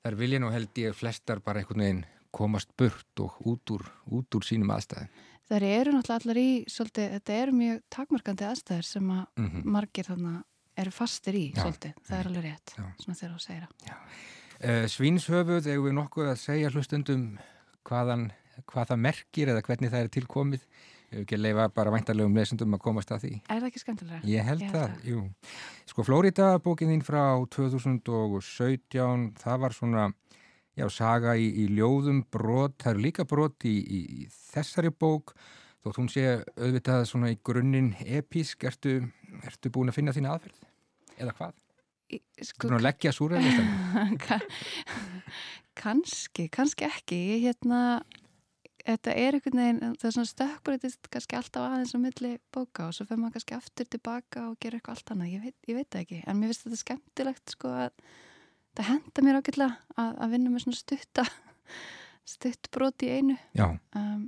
S1: þær vilja nú held ég flestar bara einhvern veginn komast burt og út úr, út úr sínum aðstæðum.
S9: þær eru náttúrulega allar í svolítið, þetta eru mjög takmarkandi aðstæður sem að
S1: Mm
S9: margir þarna eru fastir í
S1: Já,
S9: svolítið, það er alveg rétt
S1: Já.
S9: svona þegar þú segir það.
S1: Uh, Svínshöfuð, eigum við nokkuð að segja hlustundum hvaðan, hvað það merkir eða hvernig það er tilkomið. Ef ekki að leifa bara væntarlegum lesundum að komast að því.
S9: Er það ekki skemmtilega?
S1: Ég held
S9: Ég held
S1: það,
S9: það.
S1: jú. Sko, Flórida bókin þín frá 2017, það var svona, já, saga í, í ljóðum brot, það eru líka brot í, í, í þessari bók, þótt hún sé auðvitað svona í grunninn epísk, ertu, ertu búin að finna þína aðferð? Eða hvað?
S9: Sko,
S1: búin að leggja súræðlistan?
S9: Ka- kannski, kannski ekki ég hérna þetta er einhvern veginn, það er svona stökkbreytist kannski alltaf aðeins á milli bóka og svo fer maður kannski aftur tilbaka og gera eitthvað allt annað, ég veit, ég veit ekki en mér finnst þetta skemmtilegt sko að það henda mér ágætlega að, að vinna með svona stutta stutt brot í einu
S1: Já,
S9: um,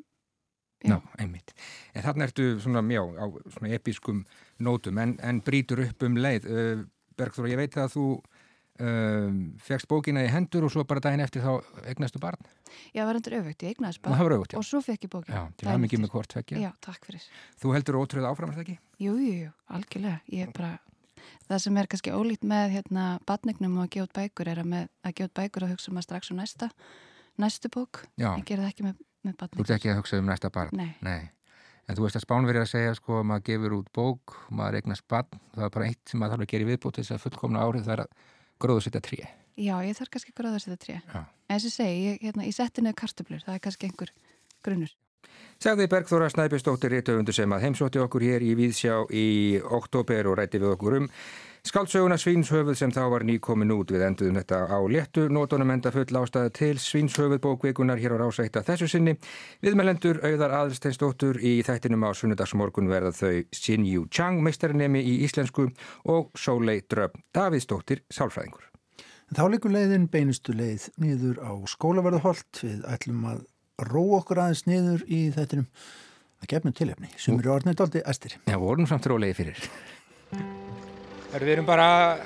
S1: Já,
S9: Já.
S1: einmitt. En þarna ertu svona mjá á svona episkum nótum en, en brýtur upp um leið. Uh, Bergþóra, ég veit að þú um, fegst bókina í hendur og svo bara daginn eftir þá egnastu barn.
S9: ég var endur öfugt, ég
S1: það var auðvitað.
S9: og svo fekk ég bókin
S1: Já, til að mikið með hvort tvekja.
S9: Já, takk fyrir
S1: Þú heldur ótröð áfram, er það ekki?
S9: Jú, jú, jú, algjörlega. Ég er bara, það sem er kannski ólíkt með hérna batningnum og að gefa út bækur er að með að gefa út bækur og hugsa maður strax um næsta, næstu bók.
S1: Já,
S9: Ég gerði það ekki með, með
S1: þú
S9: batning.
S1: ert ekki að hugsa um næsta barn.
S9: Nei,
S1: Nei. En þú veist að Spánverið að segja sko að maður gefur út bók, maður eignast barn, það er bara eitt sem maður þarf að gera í viðbót þess að fullkomna árið það er að gróðu setja tré.
S9: já, ég þarf kannski tré.
S1: Já.
S9: En þess að segi, ég, hérna, ég setti niður kartöflur, það er kannski einhver grunnur.
S1: Sagði Bergþóra Snæbjörnsdóttir réttöfundu sem að heimsótti okkur hér í Víðsjá í oktober og rætti við okkur um Skáldsöguna Svínshöfuð sem þá var nýkomin út við enduðum þetta á léttu nótunum enda full ástæða til Svínshöfuð bókvikunar hér á rásætta þessu sinni. Viðmælendur auðar aðsteinsdóttur í þættinum á sunnudagsmorgun verða þau Xin Yu Chang, meistarinnemi í íslensku og Sólei Dröfn Davidsdóttir, sálfræðingur.
S2: Þá likur leiðin beinustu leið niður á skólaverðuholt við ætlum að ró okkur aðeins niður í þættinum að gefnum tilefni sem eru orðnið doldi æstir.
S1: Já, vorum samt rólegi fyrir. Við erum bara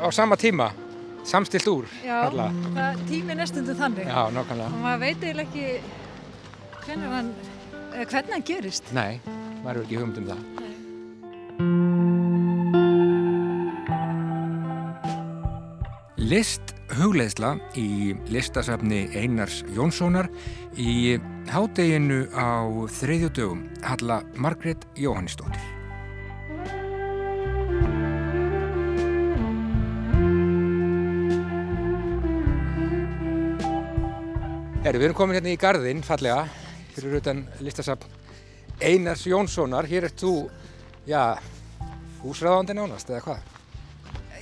S1: á sama tíma, samstilt úr.
S10: Já, það tími nestundu þannig.
S1: Já, nákvæmlega.
S10: Og maður veit eiginlega ekki hvernig hann, hvernig hann gerist.
S1: Nei, maður er ekki hugmynd um það. List hugleðsla í listasafni Einars Jónssonar í hádeginu á þriðju dögum Halla Margrét Jóhannisdóttir. Herri, við erum komin hérna í gardinn, fallega, fyrir utan listasafn Einars Jónssonar. Hér ert þú, já, húsræðandi nánast, eða hvað?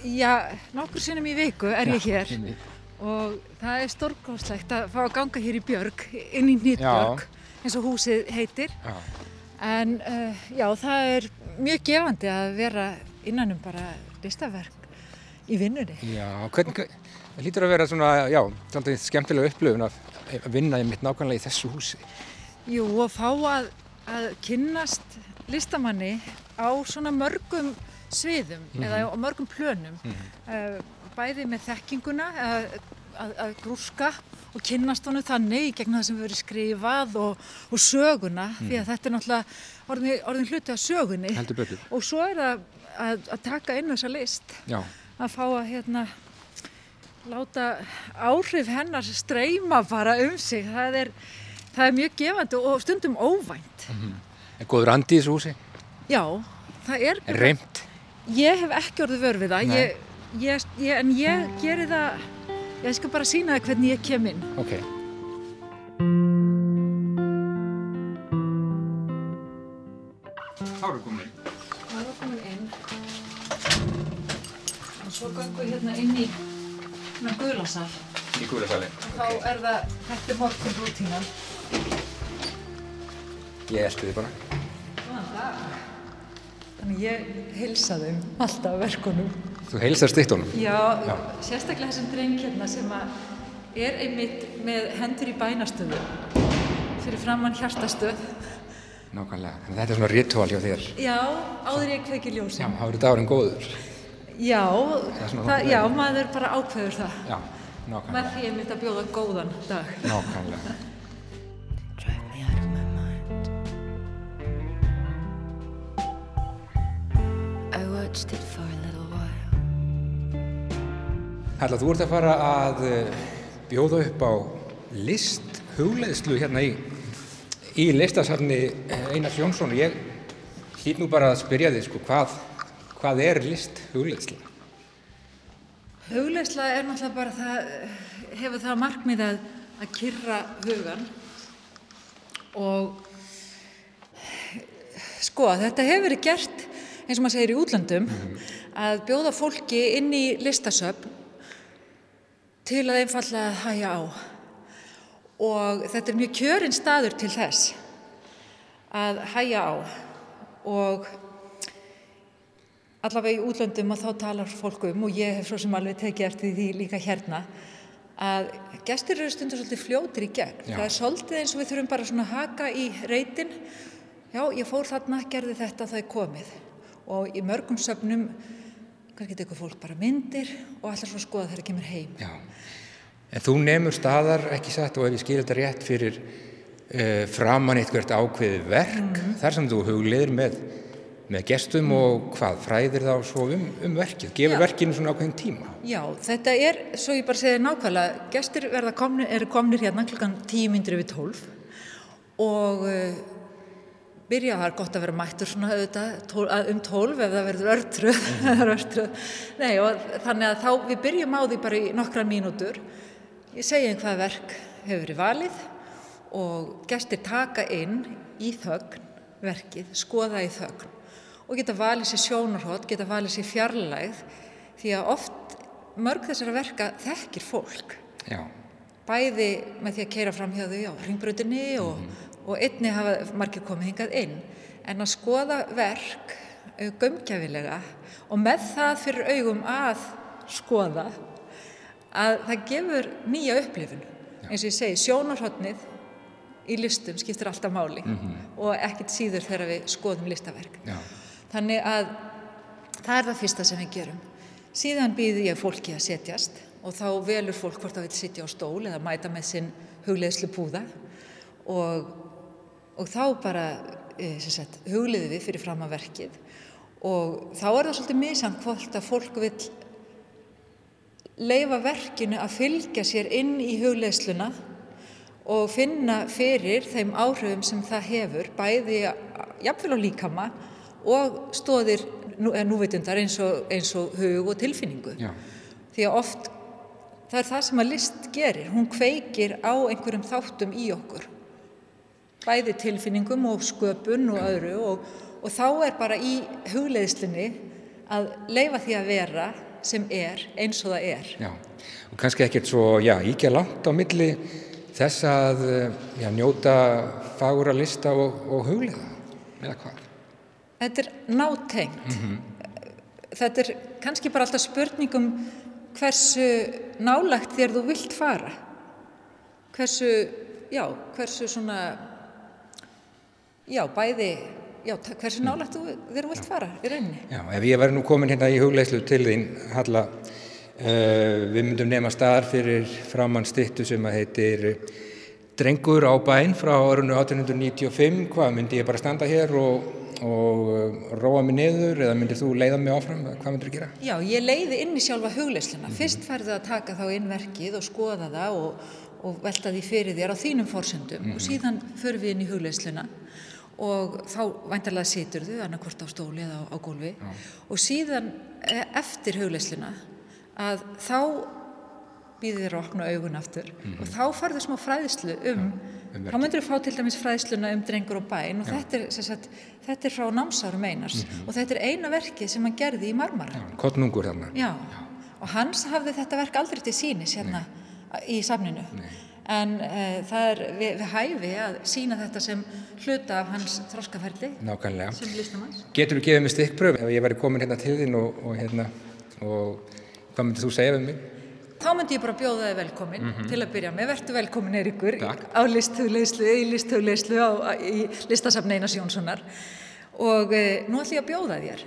S10: Já, nokkur sinnum í viku er ég hér
S1: inni.
S10: og það er stórkostlegt að fá að ganga hér í Björg, inn í Nýttbjörg, eins og húsið heitir.
S1: Já.
S10: En uh, já, það er mjög gefandi að vera innan um bara listaverk í vinnunni.
S1: Já, hvernig, það lítur að vera svona, já, svolítið skemmtilega upplöfun að vinna í mitt nákvæmlega í þessu húsi.
S10: Jú, og fá að, að kynnast listamanni á svona mörgum sviðum eða á mörgum plönum. uh, bæði með þekkinguna að, að, að grúska og kynnast honum þannig í gegnum það sem verið skrifað og, og söguna því að þetta er náttúrulega orðin, orðin hluti af sögunni
S1: Heldur betur.
S10: og svo er það að, að taka inn þessa list
S1: Já,
S10: að fá að hérna láta áhrif hennar streyma bara um sig það er, það er mjög gefandi og stundum óvænt
S1: er góður andi í þessu húsi?
S10: já, það er
S1: reymt?
S10: ég hef ekki orðið vör við það ég, ég, ég, en ég geri það ég skal bara sína það hvernig ég kem inn
S1: Ok. Þá erum komin.
S10: var komin inn og svo gangum við hérna inn í hérna gulasal
S1: Í gúlasali.
S10: þá er það, þetta er morgun rútínan
S1: Ég elski þið bara.
S10: þannig ég heilsa þeim alltaf verkunum
S1: Þú heilsar stýttunum.
S10: Já,
S1: Já.
S10: sérstaklega þessum dreng hérna sem að er einmitt með hendur í bænastöðu fyrir framann hjartastöð.
S1: Nákvæmlega. En þetta er svona ritual hjá þér.
S10: Já, áður ég kveiki
S1: Já,
S10: ljósin.
S1: hafa verið dagurinn góður.
S10: Já, það,
S1: það-
S10: já, maður bara ákveður það.
S1: Já, nákvæmlega.
S10: Með því einmitt að bjóða góðan dag.
S1: Nákvæmlega.
S4: drive me out of my mind. I watched it for a little while.
S1: Halla, þú ert að fara að eh, bjóða upp á list hugleðslu hérna í, í listasafni eh, Einars Jónsson. Ég hlýt nú bara að spyrja þig, sko, hvað, hvað er list hugleðsla?
S10: Hugleysla er náttúrulega bara það, hefur það markmið að, að kyrra hugan og sko þetta hefur verið gert eins og maður segir í útlandum að bjóða fólki inn í listasöfn til að einfallega hæja á. Og þetta er mjög kjörinn staður til þess að hæja á. Og allavega í útlöndum og þá talar fólk um og ég hef svo sem alveg tekið eftir því líka hérna að gestur eru stundur svolítið fljótir í gegn.
S1: Já.
S10: Það er svolítið eins og við þurfum bara svona að haka í reytin. Já, ég fór þarna, gerði þetta, það er komið. Og í mörgum söfnum kannski tekur fólk bara myndir og allar svo að skoða þegar það kemur heim.
S1: Já. En þú nemur staðar, ekki satt, og ef ég skil þetta rétt fyrir uh, framann eitthvert ákveðið verk, þar sem þú hugleðir með, með gestum og hvað, fræðir þá svo um, um verkið, gefur
S10: Já.
S1: verkinu svona ákveðin tíma.
S10: Já, þetta er, svo ég bara segja nákvæmlega, verða komnir, eru komnir hérna klukkan tíu myndir yfir tólf og uh, byrja það er gott að vera mættur svona auðvitað tól, að, um tólf ef það verður örtröð, örtröð. Nei, og þannig að þá við byrjum á því bara í nokkra mínútur. Ég segi einn hvað verk hefur verið valið og gestir taka inn í þögn verkið, skoða í þögn og geta valið sér sjónarhótt, geta valið sér fjarlægð því að oft mörg þessara verka þekkir fólk.
S1: Já,
S10: bæði með því að keira fram hjá þau á ringbröðinni og, og einni hafa margir komið hingað inn. En að skoða verk gömgjafilega og með það fyrir augum að skoða að það gefur nýja upplifun. Eins og ég segi, sjónarhóttnið í listum skiptir alltaf máli og ekkert síður þegar við skoðum listaverk.
S1: Já,
S10: Þannig að það er það fyrsta sem við gerum. Síðan býði ég fólki að setjast og þá velur fólk hvort það vil sitja á stól eða mæta með sinn hugleðslu púða og, og þá bara e, sagt, hugliði við fyrir fram að verkið og þá er það svolítið misamt hvort að fólk vil leifa verkinu að fylgja sér inn í hugleðsluna og finna fyrir þeim áhrifum sem það hefur, bæði jafnvel á líkama og stóðir nú, eh, núvitundar eins og, eins og hug og tilfinningu.
S1: já,
S10: Því að oft, það er það sem að list gerir, hún kveikir á einhverjum þáttum í okkur. Bæði tilfinningum og sköpun og öðru og, og þá er bara í hugleiðslinni að leifa því að vera sem er eins og það er.
S1: já. Og kannski ekkert svo, já, íkja langt á milli þess að eh, já, njóta fagura lista og, og huglega, eða hvað?
S10: Þetta er nátengt. Þetta er kannski bara alltaf spurningum hversu nálagt þér þú vilt fara. Hversu, já, hversu svona, já, bæði, já, hversu nálagt þú, þér vilt fara í rauninni.
S1: Já, ef ég væri nú komin hérna í hugleislu til þín, Halla, uh, við myndum nema staðar fyrir framann styttu sem að heitir Drengur á bæn frá árunnu 1895, hvað myndi ég bara standa hér og, og uh, róa mig niður eða myndir þú leiða mig áfram, hvað myndir þú gera?
S10: Já, ég leiði inn í sjálfa hugleisluna. Fyrst færðu að taka þá inn verkið og skoða það og, og velta því fyrir þér á þínum forsendum og síðan förum við inn í hugleisluna og þá væntalega situr þau annarkvort á stóli eða á, á gólfi og síðan e, eftir hugleisluna að þá býðir þér að opna augun aftur og þá farðu smá fræðslu um,
S1: um
S10: þá myndir þú fá til dæmis fræðsluna um drengur og bæn og þetta er, sagt, þetta er frá námsárum einars og þetta er eina verkið sem hann gerði í marmara.
S1: Kottnungur þarna.
S10: Já, og hans hafði þetta verk aldrei til sínis hérna í safninu. En uh, það er við, við hæfi að sína þetta sem hluta af hans þroskaferli
S1: Nákvæmlega.
S10: sem listamanns.
S1: Getur þú gefið mig stikkpröf ef ég væri komin hérna til þín og, og hérna og hvað myndir þú segja við mig?
S10: Þá myndi ég bara bjóða þig velkomin til að byrja með. Vertu velkomin Eiríkur
S1: Takk.
S10: á listhugleislu, í listhugleislu í listasafn Einars Jónssonar. Og e, nú ætlum ég að bjóða þér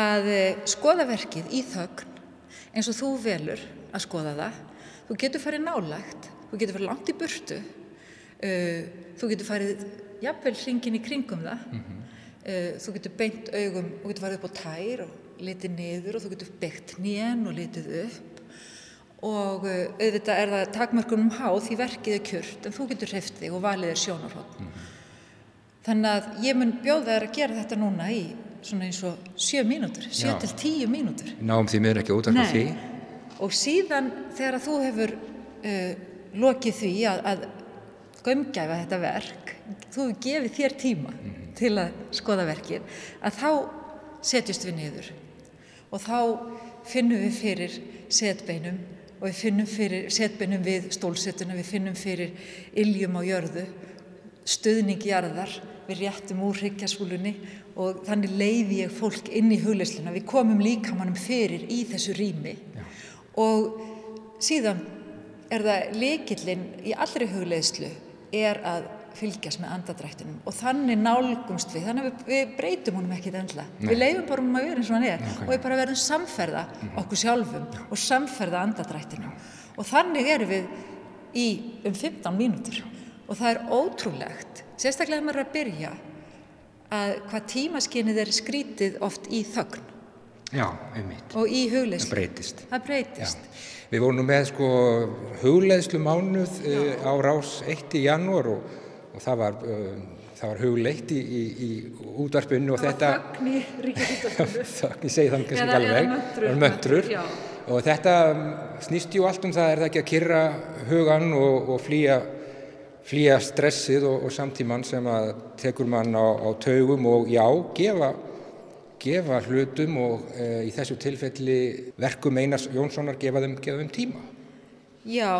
S10: að e, skoða verkið í þögn eins og þú velur að skoða það. Þú getur farið nálægt, þú getur farið langt í burtu, uh, þú getur farið jafnvel hringin í kringum það, uh, þú getur beint augum, þú getur farið upp á tær og litið niður og þú getur byggt nén og litið upp og uh, auðvitað er það takmörkunum háð því verkið er kjört en þú getur hreift þig og valið er sjónarhótt. Þannig að ég mun bjóða þær að gera þetta núna í svona eins og sjö mínútur, sjö
S1: Já.
S10: til tíu mínútur.
S1: Náum því miður ekki útvarpa því.
S10: Og síðan þegar þú hefur uh, lokið því að, að gömgæfa þetta verk, þú hefur gefið þér tíma til að skoða verkið, að þá setjust við niður og þá finnum við fyrir setbeinum og við finnum fyrir setbeinum við stólsetuna, við finnum fyrir iljum á jörðu, stuðning jarðar, við réttum úr hryggjasvúlunni og þannig leiði ég fólk inn í hugleisluna. Við komum líkamannum fyrir í þessu rými og síðan er það leikillin í allri hugleislu er að fylgjast með andadrættinum og þannig nálgumst við, þannig að við, við breytum honum ekkit endla. Við leifum bara um að vera eins og hann er og við bara verðum samferða okkur sjálfum og samferða andadrættinum og þannig erum við í um 15 mínútur og það er ótrúlegt, sérstaklega ef maður er að byrja að hvað tímaskinnið er skrítið oft í þögn
S1: Já, einmitt.
S10: og í
S1: Það
S10: hugleyslu.
S1: breytist.
S10: Það breytist.
S1: Við vorum með sko hugleiðslu mánuð uh, á rás 1 í janúar og, og það var, uh, það var hugleitt í, í, í útvarpinu og þetta,
S10: þögn í ríkjafítarpinu.
S1: þögn, ég segi þannig kannski ekki alveg. Það eru möntrur.
S10: Já.
S1: og þetta um, snýst jú allt um það, er það ekki að kyrra hugan og, og flýja, flýja stressið og, og samtíman sem að tekur mann á, á taugum og já, gefa, gefa hlutum og e, í þessu tilfelli verkum Einars Jónssonar gefa þeim, gefa þeim tíma.
S10: Já,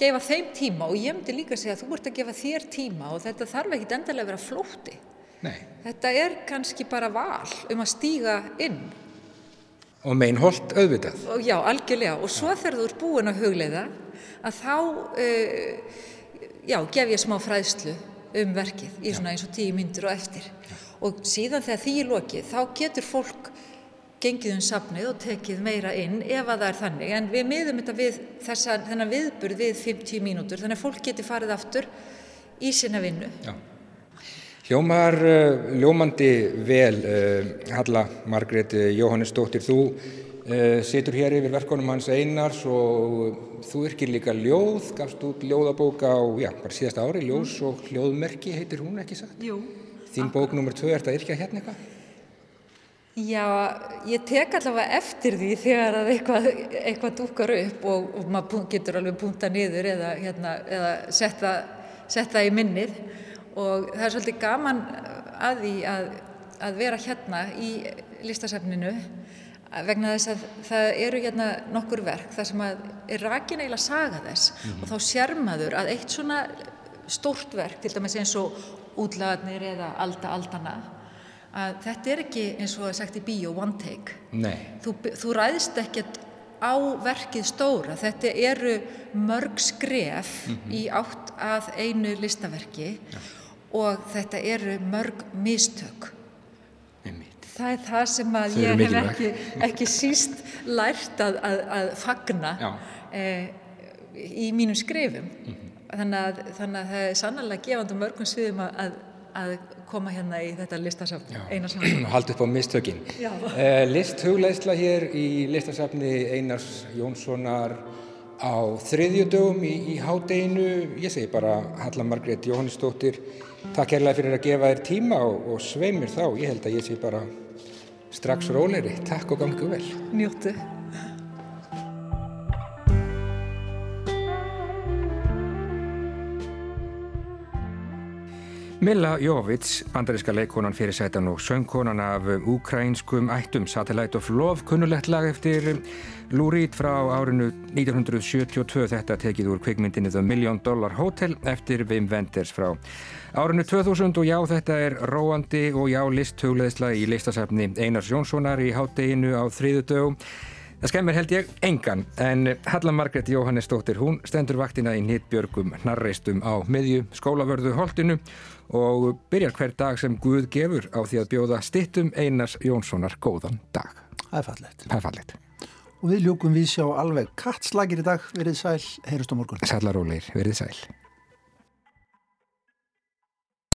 S10: gefa þeim tíma og ég myndi líka segja að þú ert að gefa þér tíma og þetta þarf ekki endalega að vera flótti.
S1: Nei.
S10: Þetta er kannski bara val um að stíga inn.
S1: Og meinholt auðvitað.
S10: Og já, algjörlega. Og svo þegar þú ert búin að hugleiða að þá, uh, já, gef ég smá fræðslu um verkið í svona eins og tíu myndur og eftir. Og síðan þegar því er lokið, þá getur fólk gengið um safnið og tekið meira inn ef að það er þannig. En við miðum þetta við þessa, þennan viðburð við 50 mínútur, þannig að fólk getur farið aftur í sinna vinnu.
S1: Já. Hljómar uh, ljómandi vel, uh, Halla Margrét Jóhannesdóttir, þú uh, situr hér yfir verkonum hans Einars og þú yrkir líka ljóð, gafst út ljóðabóka á, já, bara síðasta ári, ljós og hljóðmerki heitir hún ekki satt?
S10: Jú.
S1: Þín bók nummer 2, er þetta yrkja hérna eitthvað?
S10: Já, ég tek allavega eftir því þegar að eitthvað, eitthvað dúkar upp og, og maður getur alveg punta niður eða, hérna, eða setja, setja í minnið og það er svolítið gaman að því að, að vera hérna í listasafninu vegna þess að það eru hérna nokkur verk þar sem að er rakin eiginlega saga þess mm -hmm. og þá sér maður að eitt svona stórt verk, til dæmis eins og útlagarnir eða alda aldana að þetta er ekki eins og það er sagt í bíó one take þú, þú ræðist ekkert á verkið stóra þetta eru mörg skref mm -hmm. í átt að einu listaverki ja. og þetta eru mörg mistök
S1: Einmitt.
S10: það er það sem að ég hef ekki, ekki síst lært að, að, að fagna eh, í mínum skrifum mm -hmm. þannig, að, þannig að það er sannlega gefandi mörgum sviðum að að koma hérna í þetta listasafn Einarsson.
S1: Haldi upp á mistökin. Uh, Listhugleisla hér í listasafni Einars Jónssonar á þriðjudögum í, í hádeginu. Ég segi bara Halla Margrét Jóhannesdóttir, takk hérlega fyrir að gefa þér tíma og, og sveimir þá. Ég held að ég sé bara strax róleri. Takk og gangu vel.
S10: Njóttu.
S1: Milla Jovits, bandaríska leikonan fyrir sætan og söngkonan af ukrainskum ættum Satellite of Love, kunnulegt lag eftir Reed frá árinu 1972, þetta tekið úr kvikmyndinni The Million Dollar Hotel eftir Wim Wenders frá árinu 2000 og já þetta er róandi og já listhugleðsla í listasafni Einars Jónssonar í hátteginu á þriðu dögum. Það skemmir held ég engan en Halla Margret Jóhannesdóttir hún stendur vaktina í Nittbjörgum hnarreistum á miðju skólavörðu holdinu og byrjar hver dag sem Guð gefur á því að bjóða stittum Einars Jónssonar góðan dag.
S2: Það er fallegt.
S1: Það er fallegt.
S2: Og við ljúkum við sjá alveg kattslagir í dag, verið sæl, heyrust á morgun.
S1: Sælaróleir, verið sæl.